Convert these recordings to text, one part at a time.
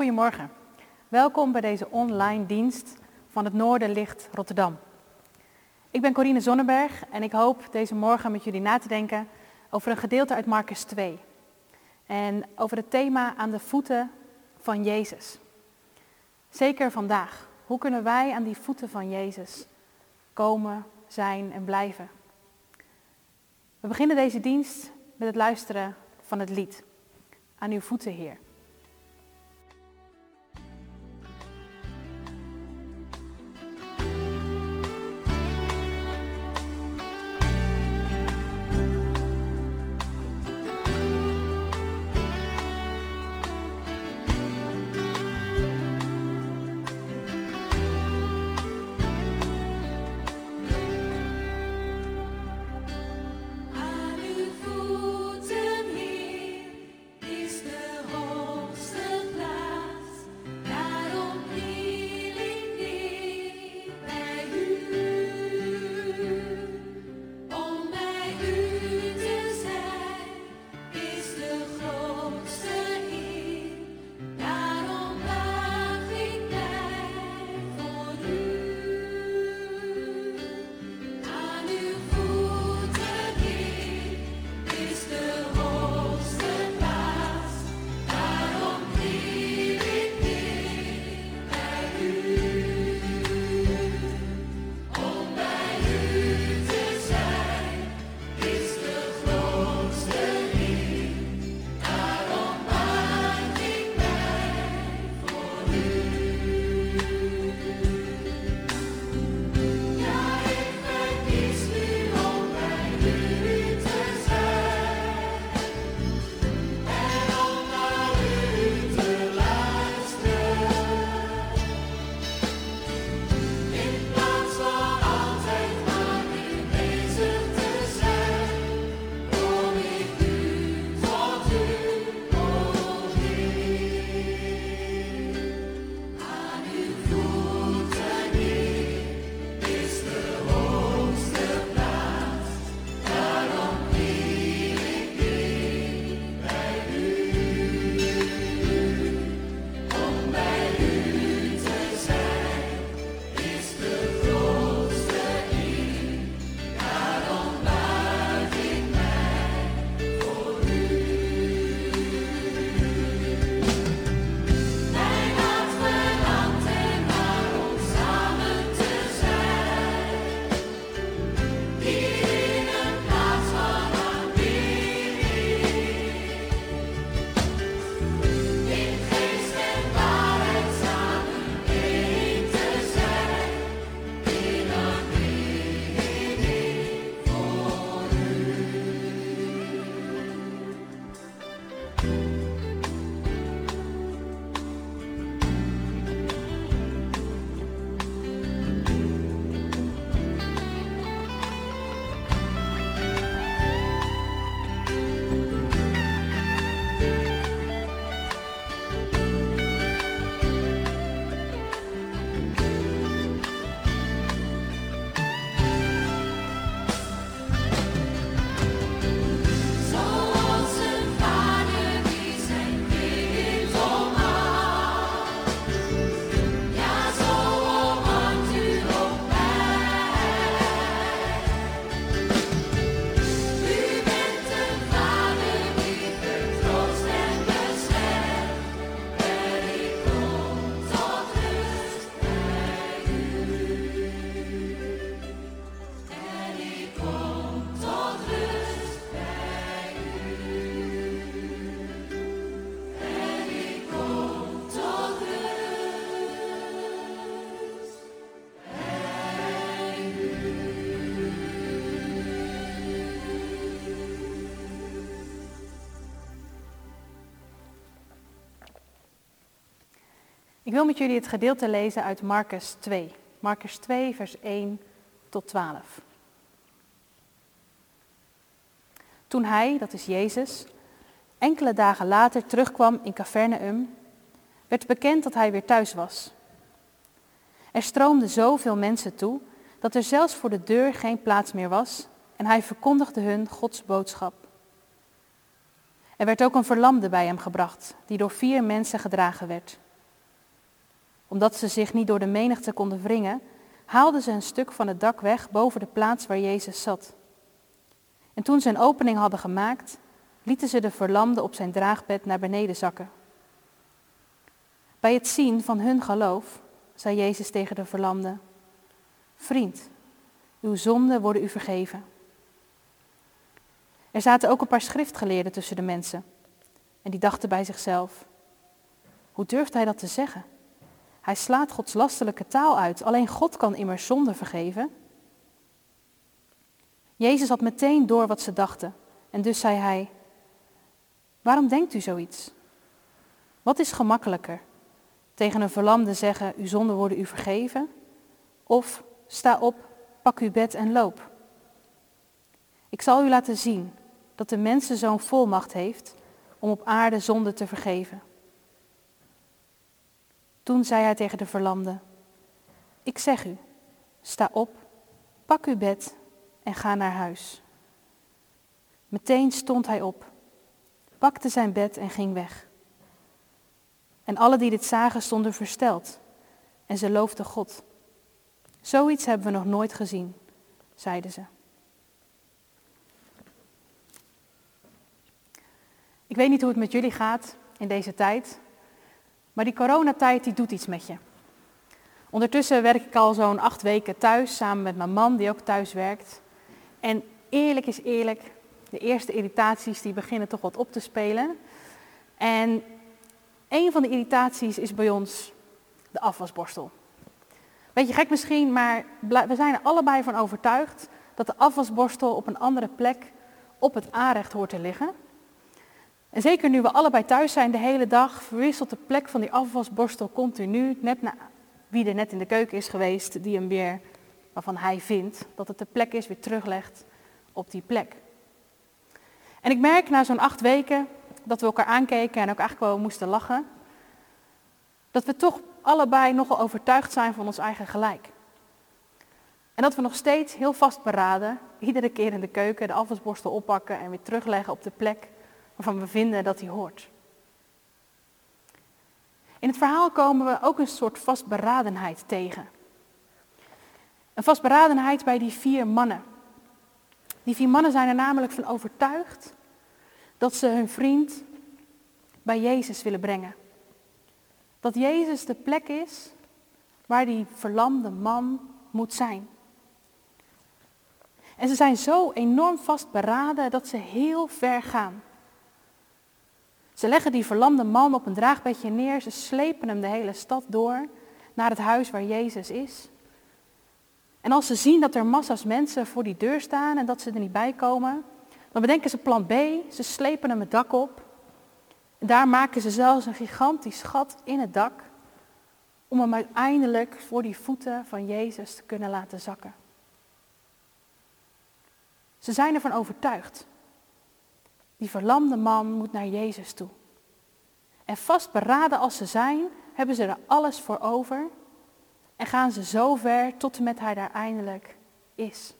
Goedemorgen. Welkom bij deze online dienst van het Noorderlicht Rotterdam. Ik ben Corine Zonneberg en ik hoop deze morgen met jullie na te denken over een gedeelte uit Marcus 2. En over het thema aan de voeten van Jezus. Zeker vandaag. Hoe kunnen wij aan die voeten van Jezus komen, zijn en blijven? We beginnen deze dienst met het luisteren van het lied. Aan uw voeten, Heer. Ik wil met jullie het gedeelte lezen uit Marcus 2. Marcus 2, vers 1 tot 12. Toen hij, dat is Jezus, enkele dagen later terugkwam in Capernaum, werd bekend dat hij weer thuis was. Er stroomden zoveel mensen toe dat er zelfs voor de deur geen plaats meer was en hij verkondigde hun Gods boodschap. Er werd ook een verlamde bij hem gebracht, die door vier mensen gedragen werd. Omdat ze zich niet door de menigte konden wringen, haalden ze een stuk van het dak weg boven de plaats waar Jezus zat. En toen ze een opening hadden gemaakt, lieten ze de verlamde op zijn draagbed naar beneden zakken. Bij het zien van hun geloof zei Jezus tegen de verlamde, Vriend, uw zonden worden u vergeven. Er zaten ook een paar schriftgeleerden tussen de mensen. En die dachten bij zichzelf, hoe durft hij dat te zeggen? Hij slaat Gods lastelijke taal uit. Alleen God kan immers zonde vergeven. Jezus had meteen door wat ze dachten. En dus zei hij, waarom denkt u zoiets? Wat is gemakkelijker? Tegen een verlamde zeggen, uw zonden worden u vergeven? Of sta op, pak uw bed en loop. Ik zal u laten zien dat de mensenzoon volmacht heeft om op aarde zonde te vergeven. Toen zei hij tegen de verlamde, ik zeg u, sta op, pak uw bed en ga naar huis. Meteen stond hij op, pakte zijn bed en ging weg. En alle die dit zagen stonden versteld en ze loofden God. Zoiets hebben we nog nooit gezien, zeiden ze. Ik weet niet hoe het met jullie gaat in deze tijd, maar die coronatijd die doet iets met je. Ondertussen werk ik al zo'n acht weken thuis samen met mijn man die ook thuis werkt. En eerlijk is eerlijk, de eerste irritaties die beginnen toch wat op te spelen. En een van de irritaties is bij ons de afwasborstel. Beetje gek misschien, maar we zijn er allebei van overtuigd dat de afwasborstel op een andere plek op het aanrecht hoort te liggen. En zeker nu we allebei thuis zijn de hele dag, verwisselt de plek van die afwasborstel continu, net na wie er net in de keuken is geweest, die hem weer, waarvan hij vindt dat het de plek is, weer teruglegt op die plek. En ik merk na zo'n acht weken dat we elkaar aankeken en ook eigenlijk wel moesten lachen, dat we toch allebei nogal overtuigd zijn van ons eigen gelijk. En dat we nog steeds heel vastberaden, iedere keer in de keuken de afwasborstel oppakken en weer terugleggen op de plek waarvan we vinden dat hij hoort. In het verhaal komen we ook een soort vastberadenheid tegen. Een vastberadenheid bij die vier mannen. Die vier mannen zijn er namelijk van overtuigd dat ze hun vriend bij Jezus willen brengen. Dat Jezus de plek is waar die verlamde man moet zijn. En ze zijn zo enorm vastberaden dat ze heel ver gaan. Ze leggen die verlamde man op een draagbedje neer. Ze slepen hem de hele stad door naar het huis waar Jezus is. En als ze zien dat er massa's mensen voor die deur staan en dat ze er niet bij komen, dan bedenken ze plan B. Ze slepen hem het dak op. En daar maken ze zelfs een gigantisch schat in het dak om hem uiteindelijk voor die voeten van Jezus te kunnen laten zakken. Ze zijn ervan overtuigd die verlamde man moet naar Jezus toe. En vastberaden als ze zijn, hebben ze er alles voor over en gaan ze zo ver tot en met hij daar eindelijk is.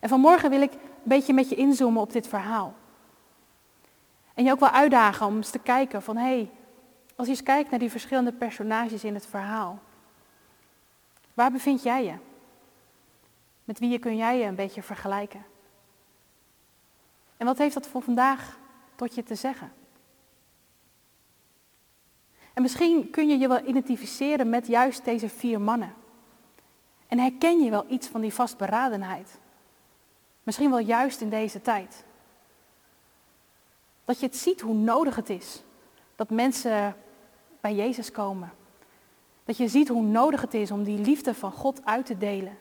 En vanmorgen wil ik een beetje met je inzoomen op dit verhaal. En je ook wel uitdagen om eens te kijken van hé, hey, als je eens kijkt naar die verschillende personages in het verhaal, waar bevind jij je? Met wie kun jij je een beetje vergelijken? En wat heeft dat voor vandaag tot je te zeggen? En misschien kun je je wel identificeren met juist deze vier mannen. En herken je wel iets van die vastberadenheid. Misschien wel juist in deze tijd. Dat je het ziet hoe nodig het is dat mensen bij Jezus komen. Dat je ziet hoe nodig het is om die liefde van God uit te delen.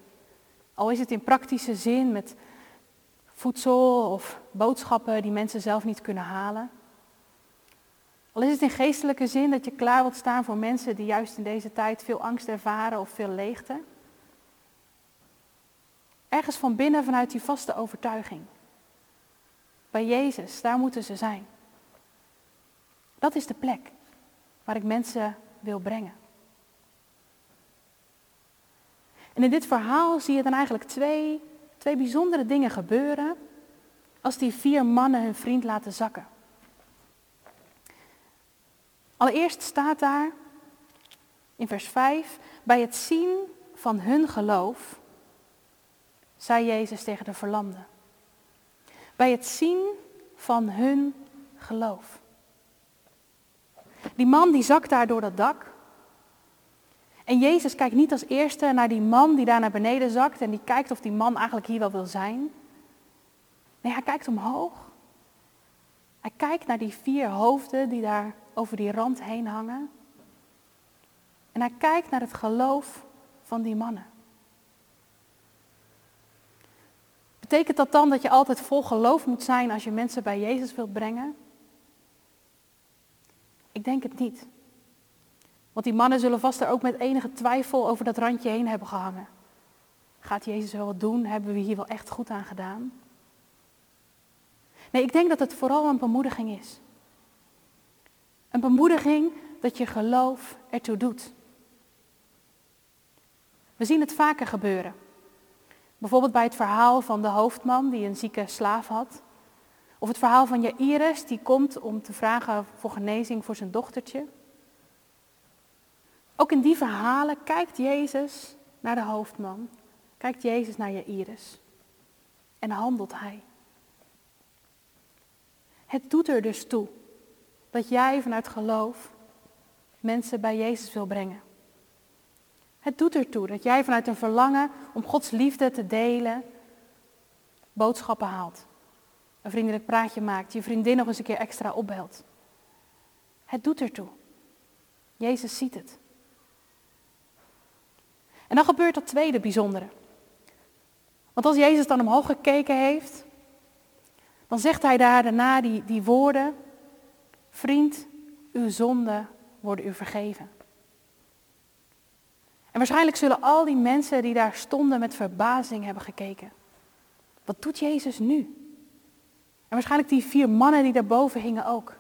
Al is het in praktische zin met voedsel of boodschappen die mensen zelf niet kunnen halen. Al is het in geestelijke zin dat je klaar wilt staan voor mensen die juist in deze tijd veel angst ervaren of veel leegte. Ergens van binnen vanuit die vaste overtuiging. Bij Jezus, daar moeten ze zijn. Dat is de plek waar ik mensen wil brengen. En in dit verhaal zie je dan eigenlijk twee twee bijzondere dingen gebeuren als die vier mannen hun vriend laten zakken. Allereerst staat daar in vers 5, bij het zien van hun geloof, zei Jezus tegen de verlamden. Bij het zien van hun geloof. Die man die zakt daar door dat dak. En Jezus kijkt niet als eerste naar die man die daar naar beneden zakt en die kijkt of die man eigenlijk hier wel wil zijn. Nee, hij kijkt omhoog. Hij kijkt naar die vier hoofden die daar over die rand heen hangen. En hij kijkt naar het geloof van die mannen. Betekent dat dan dat je altijd vol geloof moet zijn als je mensen bij Jezus wilt brengen? Ik denk het niet. Want die mannen zullen vast er ook met enige twijfel over dat randje heen hebben gehangen. Gaat Jezus wel wat doen? Hebben we hier wel echt goed aan gedaan? Nee, ik denk dat het vooral een bemoediging is. Een bemoediging dat je geloof ertoe doet. We zien het vaker gebeuren. Bijvoorbeeld bij het verhaal van de hoofdman die een zieke slaaf had. Of het verhaal van Jairus die komt om te vragen voor genezing voor zijn dochtertje. Ook in die verhalen kijkt Jezus naar de hoofdman, kijkt Jezus naar Jairus en handelt hij. Het doet er dus toe dat jij vanuit geloof mensen bij Jezus wil brengen. Het doet ertoe dat jij vanuit een verlangen om Gods liefde te delen boodschappen haalt. Een vriendelijk praatje maakt, je vriendin nog eens een keer extra opbelt. Het doet ertoe. Jezus ziet het. En dan gebeurt dat tweede bijzondere. Want als Jezus dan omhoog gekeken heeft, dan zegt hij daar daarna die, die woorden, vriend, uw zonden worden u vergeven. En waarschijnlijk zullen al die mensen die daar stonden met verbazing hebben gekeken. Wat doet Jezus nu? En waarschijnlijk die vier mannen die daarboven hingen ook.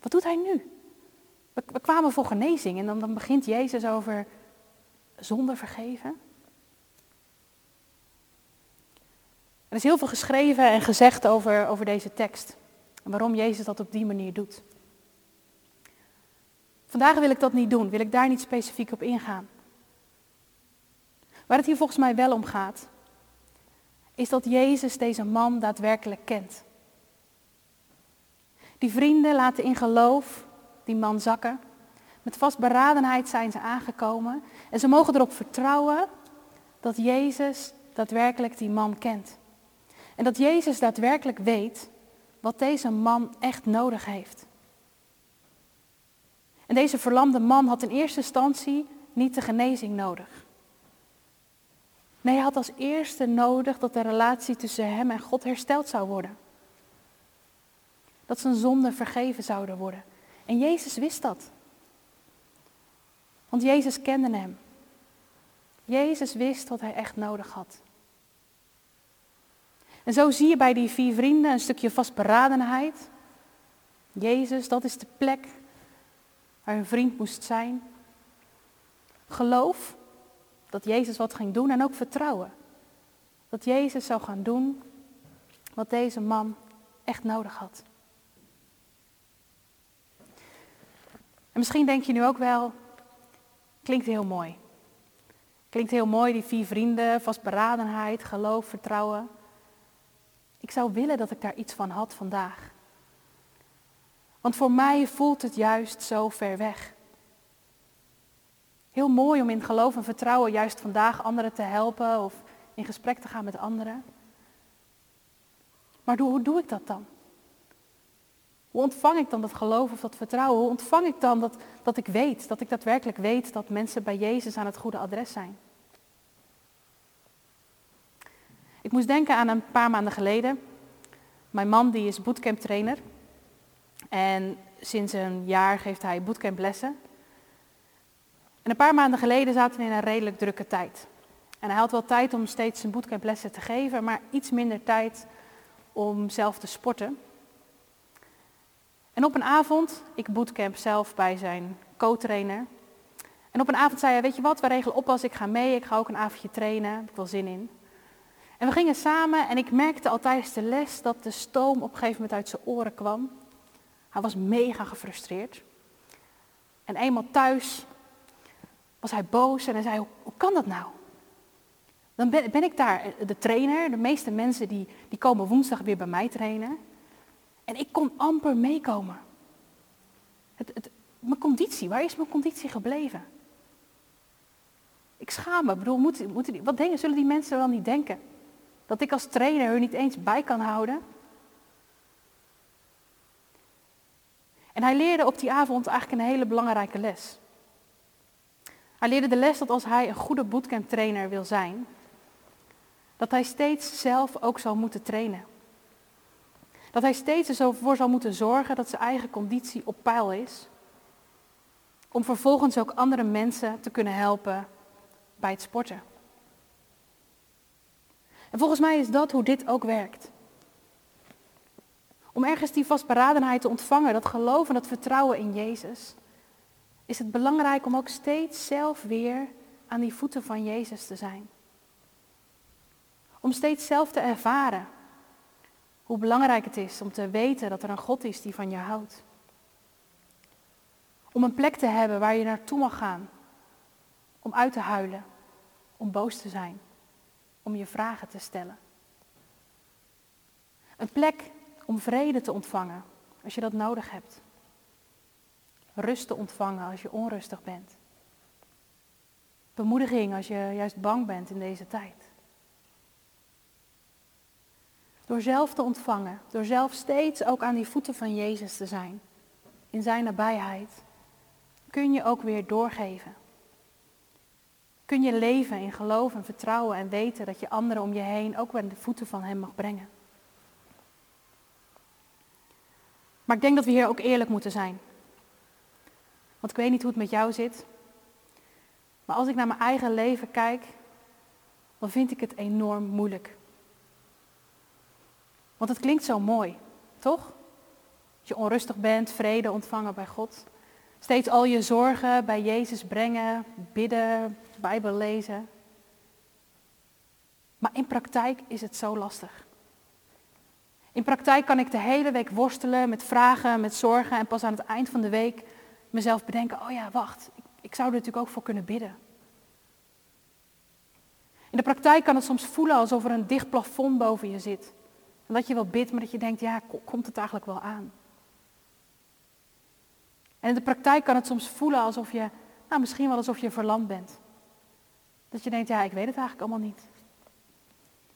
Wat doet hij nu? We, kwamen voor genezing en dan, dan begint Jezus over zonde vergeven. Er is heel veel geschreven en gezegd over, over deze tekst. En waarom Jezus dat op die manier doet. Vandaag wil ik dat niet doen, wil ik daar niet specifiek op ingaan. Waar het hier volgens mij wel om gaat, is dat Jezus deze man daadwerkelijk kent. Die vrienden laten in geloof die man zakken. Met vastberadenheid zijn ze aangekomen en ze mogen erop vertrouwen dat Jezus daadwerkelijk die man kent. En dat Jezus daadwerkelijk weet wat deze man echt nodig heeft. En deze verlamde man had in eerste instantie niet de genezing nodig. Nee, hij had als eerste nodig dat de relatie tussen hem en God hersteld zou worden. Dat zijn zonden vergeven zouden worden. En Jezus wist dat. Want Jezus kende hem. Jezus wist wat hij echt nodig had. En zo zie je bij die vier vrienden een stukje vastberadenheid. Jezus, dat is de plek waar hun vriend moest zijn. Geloof dat Jezus wat ging doen en ook vertrouwen. Dat Jezus zou gaan doen wat deze man echt nodig had. En misschien denk je nu ook wel, klinkt heel mooi. Klinkt heel mooi, die vier vrienden, vastberadenheid, geloof, vertrouwen. Ik zou willen dat ik daar iets van had vandaag. Want voor mij voelt het juist zo ver weg. Heel mooi om in geloof en vertrouwen juist vandaag anderen te helpen of in gesprek te gaan met anderen. Maar hoe doe ik dat dan? Hoe ontvang ik dan dat geloof of dat vertrouwen? Hoe ontvang ik dan dat, dat ik weet, dat ik daadwerkelijk weet dat mensen bij Jezus aan het goede adres zijn? Ik moest denken aan een paar maanden geleden. Mijn man die is bootcamp trainer. En sinds een jaar geeft hij bootcamp lessen. En een paar maanden geleden zaten we in een redelijk drukke tijd. En hij had wel tijd om steeds zijn bootcamp lessen te geven, maar iets minder tijd om zelf te sporten. En op een avond, ik bootcamp zelf bij zijn co-trainer. En op een avond zei hij, weet je wat, we regelen op als ik ga mee, ik ga ook een avondje trainen, heb ik wel zin in. En we gingen samen en ik merkte al tijdens de les dat de stoom op een gegeven moment uit zijn oren kwam. Hij was mega gefrustreerd. En eenmaal thuis was hij boos en hij zei, hoe, hoe kan dat nou? Dan ben, ben, ik daar de trainer. De meeste mensen die, die komen woensdag weer bij mij trainen. En ik kon amper meekomen. Het, het, mijn conditie, waar is mijn conditie gebleven? Ik schaam me. Bedoel, moeten, wat denken, zullen die mensen wel niet denken? Dat ik als trainer hun niet eens bij kan houden? En hij leerde op die avond eigenlijk een hele belangrijke les. Hij leerde de les dat als hij een goede bootcamp trainer wil zijn, dat hij steeds zelf ook zal moeten trainen. Dat hij steeds ervoor zal moeten zorgen dat zijn eigen conditie op peil is. Om vervolgens ook andere mensen te kunnen helpen bij het sporten. En volgens mij is dat hoe dit ook werkt. Om ergens die vastberadenheid te ontvangen, dat geloof en dat vertrouwen in Jezus, is het belangrijk om ook steeds zelf weer aan die voeten van Jezus te zijn. Om steeds zelf te ervaren hoe belangrijk het is om te weten dat er een God is die van je houdt. Om een plek te hebben waar je naartoe mag gaan. Om uit te huilen. Om boos te zijn. Om je vragen te stellen. Een plek om vrede te ontvangen als je dat nodig hebt. Rust te ontvangen als je onrustig bent. Bemoediging als je juist bang bent in deze tijd. Door zelf te ontvangen, door zelf steeds ook aan die voeten van Jezus te zijn, in zijn nabijheid, kun je ook weer doorgeven. Kun je leven in geloof en vertrouwen en weten dat je anderen om je heen ook weer aan de voeten van Hem mag brengen. Maar ik denk dat we hier ook eerlijk moeten zijn. Want ik weet niet hoe het met jou zit. Maar als ik naar mijn eigen leven kijk, dan vind ik het enorm moeilijk. Want het klinkt zo mooi, toch? Dat je onrustig bent, vrede ontvangen bij God. Steeds al je zorgen bij Jezus brengen, bidden, Bijbel lezen. Maar in praktijk is het zo lastig. In praktijk kan ik de hele week worstelen met vragen, met zorgen en pas aan het eind van de week mezelf bedenken, oh ja, wacht, ik, ik zou er natuurlijk ook voor kunnen bidden. In de praktijk kan het soms voelen alsof er een dicht plafond boven je zit. En dat je wel bidt, maar dat je denkt, ja, komt het eigenlijk wel aan? En in de praktijk kan het soms voelen alsof je, nou misschien wel alsof je verlamd bent. Dat je denkt, ja, ik weet het eigenlijk allemaal niet.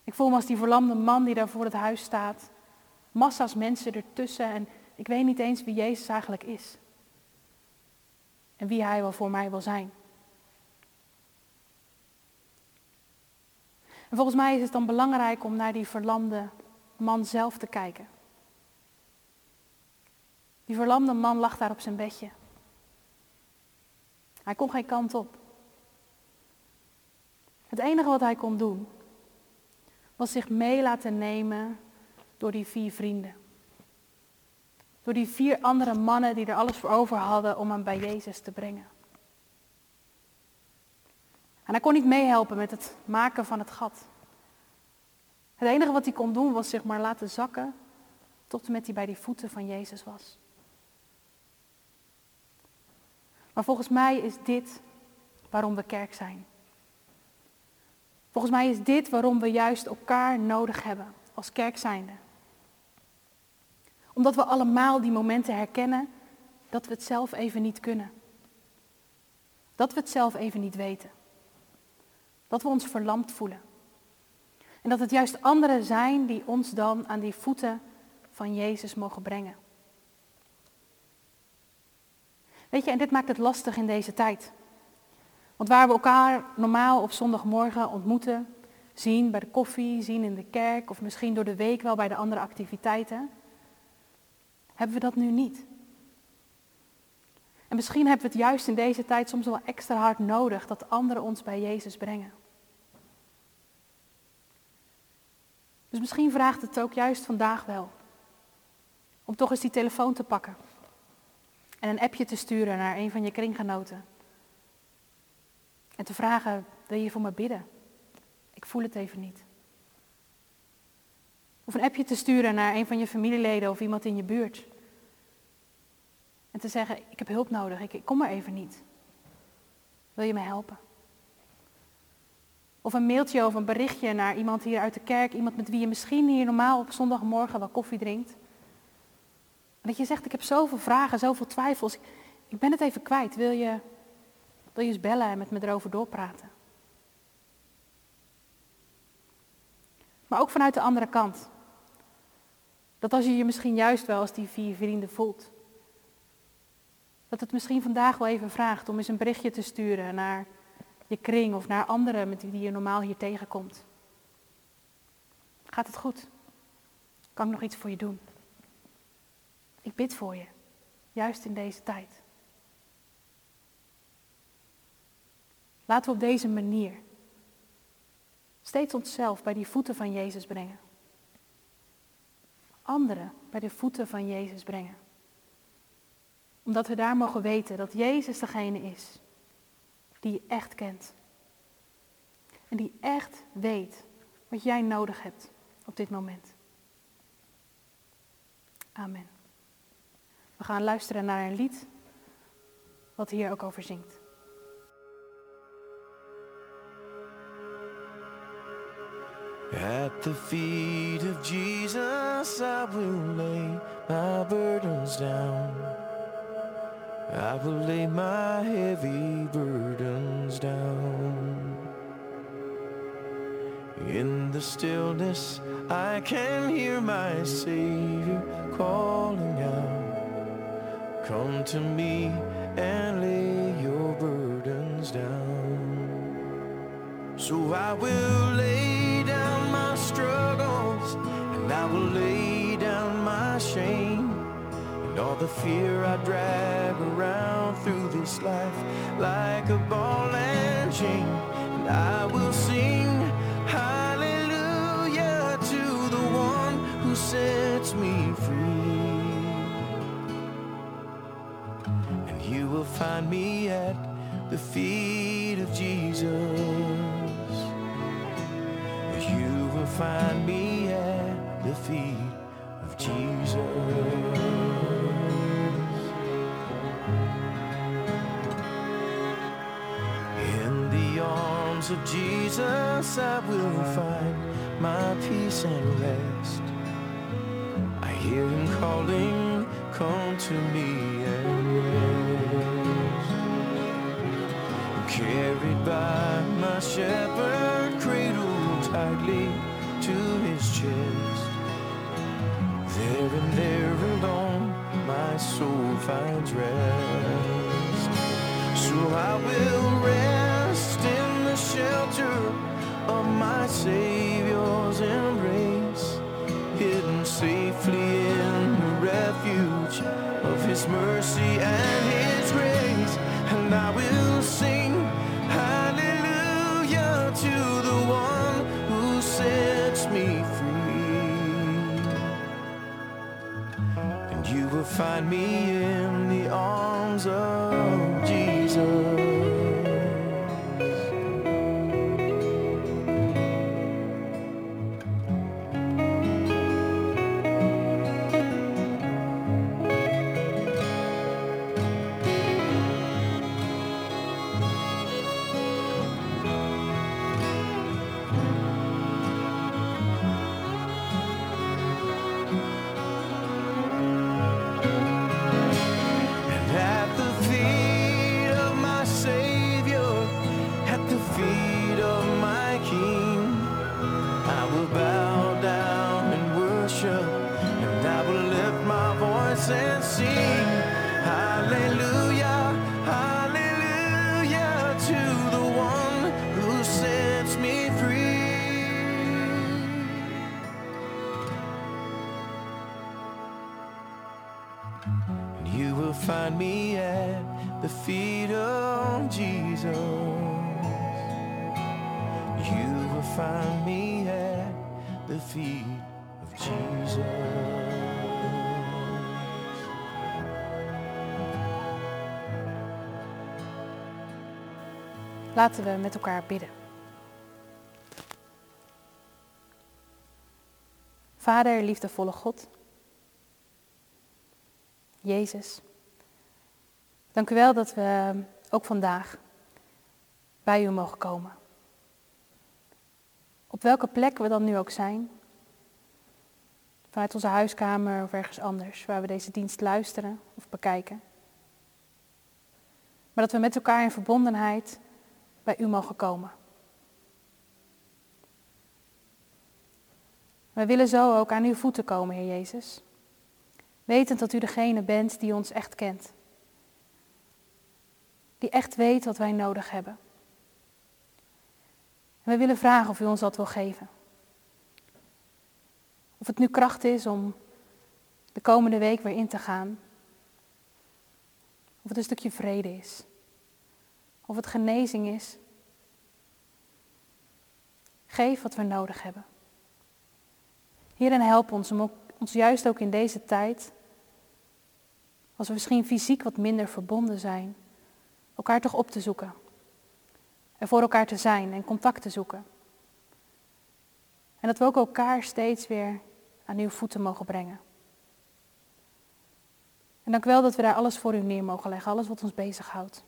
Ik voel me als die verlamde man die daar voor het huis staat. Massa's mensen ertussen en ik weet niet eens wie Jezus eigenlijk is. En wie hij wel voor mij wil zijn. En volgens mij is het dan belangrijk om naar die verlamde man zelf te kijken. Die verlamde man lag daar op zijn bedje. Hij kon geen kant op. Het enige wat hij kon doen, was zich mee laten nemen door die vier vrienden. Door die vier andere mannen die er alles voor over hadden om hem bij Jezus te brengen. En hij kon niet meehelpen met het maken van het gat. Het enige wat hij kon doen was zich maar laten zakken tot met hij bij die voeten van Jezus was. Maar volgens mij is dit waarom we kerk zijn. Volgens mij is dit waarom we juist elkaar nodig hebben als kerk zijnde. Omdat we allemaal die momenten herkennen dat we het zelf even niet kunnen. Dat we het zelf even niet weten. Dat we ons verlamd voelen. En dat het juist anderen zijn die ons dan aan die voeten van Jezus mogen brengen. Weet je, en dit maakt het lastig in deze tijd. Want waar we elkaar normaal op zondagmorgen ontmoeten, zien bij de koffie, zien in de kerk of misschien door de week wel bij de andere activiteiten, hebben we dat nu niet. En misschien hebben we het juist in deze tijd soms wel extra hard nodig dat anderen ons bij Jezus brengen. Dus misschien vraagt het ook juist vandaag wel om toch eens die telefoon te pakken en een appje te sturen naar een van je kringgenoten. En te vragen, wil je voor me bidden? Ik voel het even niet. Of een appje te sturen naar een van je familieleden of iemand in je buurt. En te zeggen, ik heb hulp nodig, ik, kom er even niet. Wil je me helpen? Of een mailtje of een berichtje naar iemand hier uit de kerk, iemand met wie je misschien hier normaal op zondagmorgen wel koffie drinkt. En dat je zegt, ik heb zoveel vragen, zoveel twijfels, ik, ben het even kwijt. Wil je, wil je eens bellen en met me erover doorpraten? Maar ook vanuit de andere kant. Dat als je je misschien juist wel als die vier vrienden voelt. Dat het misschien vandaag wel even vraagt om eens een berichtje te sturen naar je kring of naar anderen met wie je normaal hier tegenkomt. Gaat het goed? Kan ik nog iets voor je doen? Ik bid voor je, juist in deze tijd. Laten we op deze manier steeds onszelf bij die voeten van Jezus brengen. Anderen bij de voeten van Jezus brengen. Omdat we daar mogen weten dat Jezus degene is die je echt kent. En die echt weet wat jij nodig hebt op dit moment. Amen. We gaan luisteren naar een lied wat hier ook over zingt. At the feet of Jesus, I lay my burdens down. I will lay my heavy burdens down. In the stillness, I can hear my Savior calling out. Come to me and lay your burdens down. So I will lay down my struggles and I will lay the fear I drag around through this life like a ball and chain. And I will sing hallelujah to the one who sets me free. And you will find me at the feet of Jesus. You will find me at the feet of Jesus. Of Jesus, I will find my peace and rest. I hear him calling, come to me and rest. Carried by my shepherd, cradled tightly to his chest. There and there alone, my soul finds rest. So I will rest shelter of my Savior's embrace, hidden safely in the refuge of His mercy and His grace. And I will sing hallelujah to the one who sets me free. And you will find me in the arms of find me at the feet of Jesus. You will find me at the feet of Jesus. Laten we met elkaar bidden. Vader, liefdevolle God. Jezus, Dank u wel dat we ook vandaag bij u mogen komen. Op welke plek we dan nu ook zijn. Vanuit onze huiskamer of ergens anders waar we deze dienst luisteren of bekijken. Maar dat we met elkaar in verbondenheid bij u mogen komen. We willen zo ook aan uw voeten komen, Heer Jezus. Wetend dat u degene bent die ons echt kent. Die echt weet wat wij nodig hebben. En we willen vragen of u ons dat wil geven. Of het nu kracht is om de komende week weer in te gaan. Of het een stukje vrede is. Of het genezing is. Geef wat we nodig hebben. Hierin help ons om ons juist ook in deze tijd, als we misschien fysiek wat minder verbonden zijn, elkaar toch op te zoeken. Er voor elkaar te zijn en contact te zoeken. En dat we ook elkaar steeds weer aan uw voeten mogen brengen. En dank wel dat we daar alles voor u neer mogen leggen, alles wat ons bezighoudt.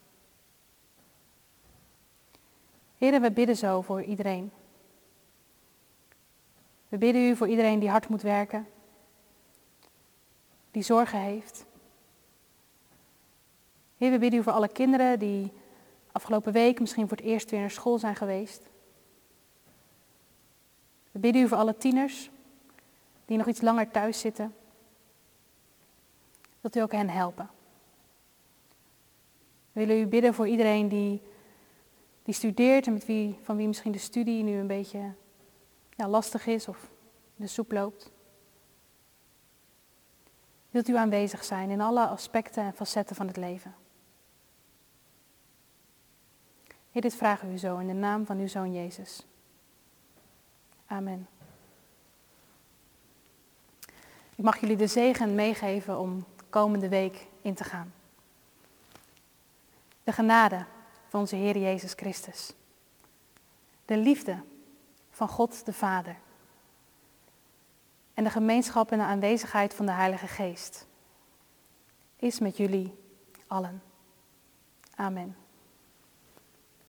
Heren, we bidden zo voor iedereen. We bidden u voor iedereen die hard moet werken, die zorgen heeft. We bidden u voor alle kinderen die afgelopen week misschien voor het eerst weer naar school zijn geweest. We bidden u voor alle tieners die nog iets langer thuis zitten. Dat u ook hen helpen. We willen u bidden voor iedereen die, die studeert en met wie, van wie misschien de studie nu een beetje ja, lastig is of de soep loopt. Wilt u aanwezig zijn in alle aspecten en facetten van het leven. Dit vragen we u zo in de naam van uw Zoon Jezus. Amen. Ik mag jullie de zegen meegeven om komende week in te gaan. De genade van onze Heer Jezus Christus. De liefde van God de Vader. En de gemeenschap en de aanwezigheid van de Heilige Geest is met jullie allen. Amen.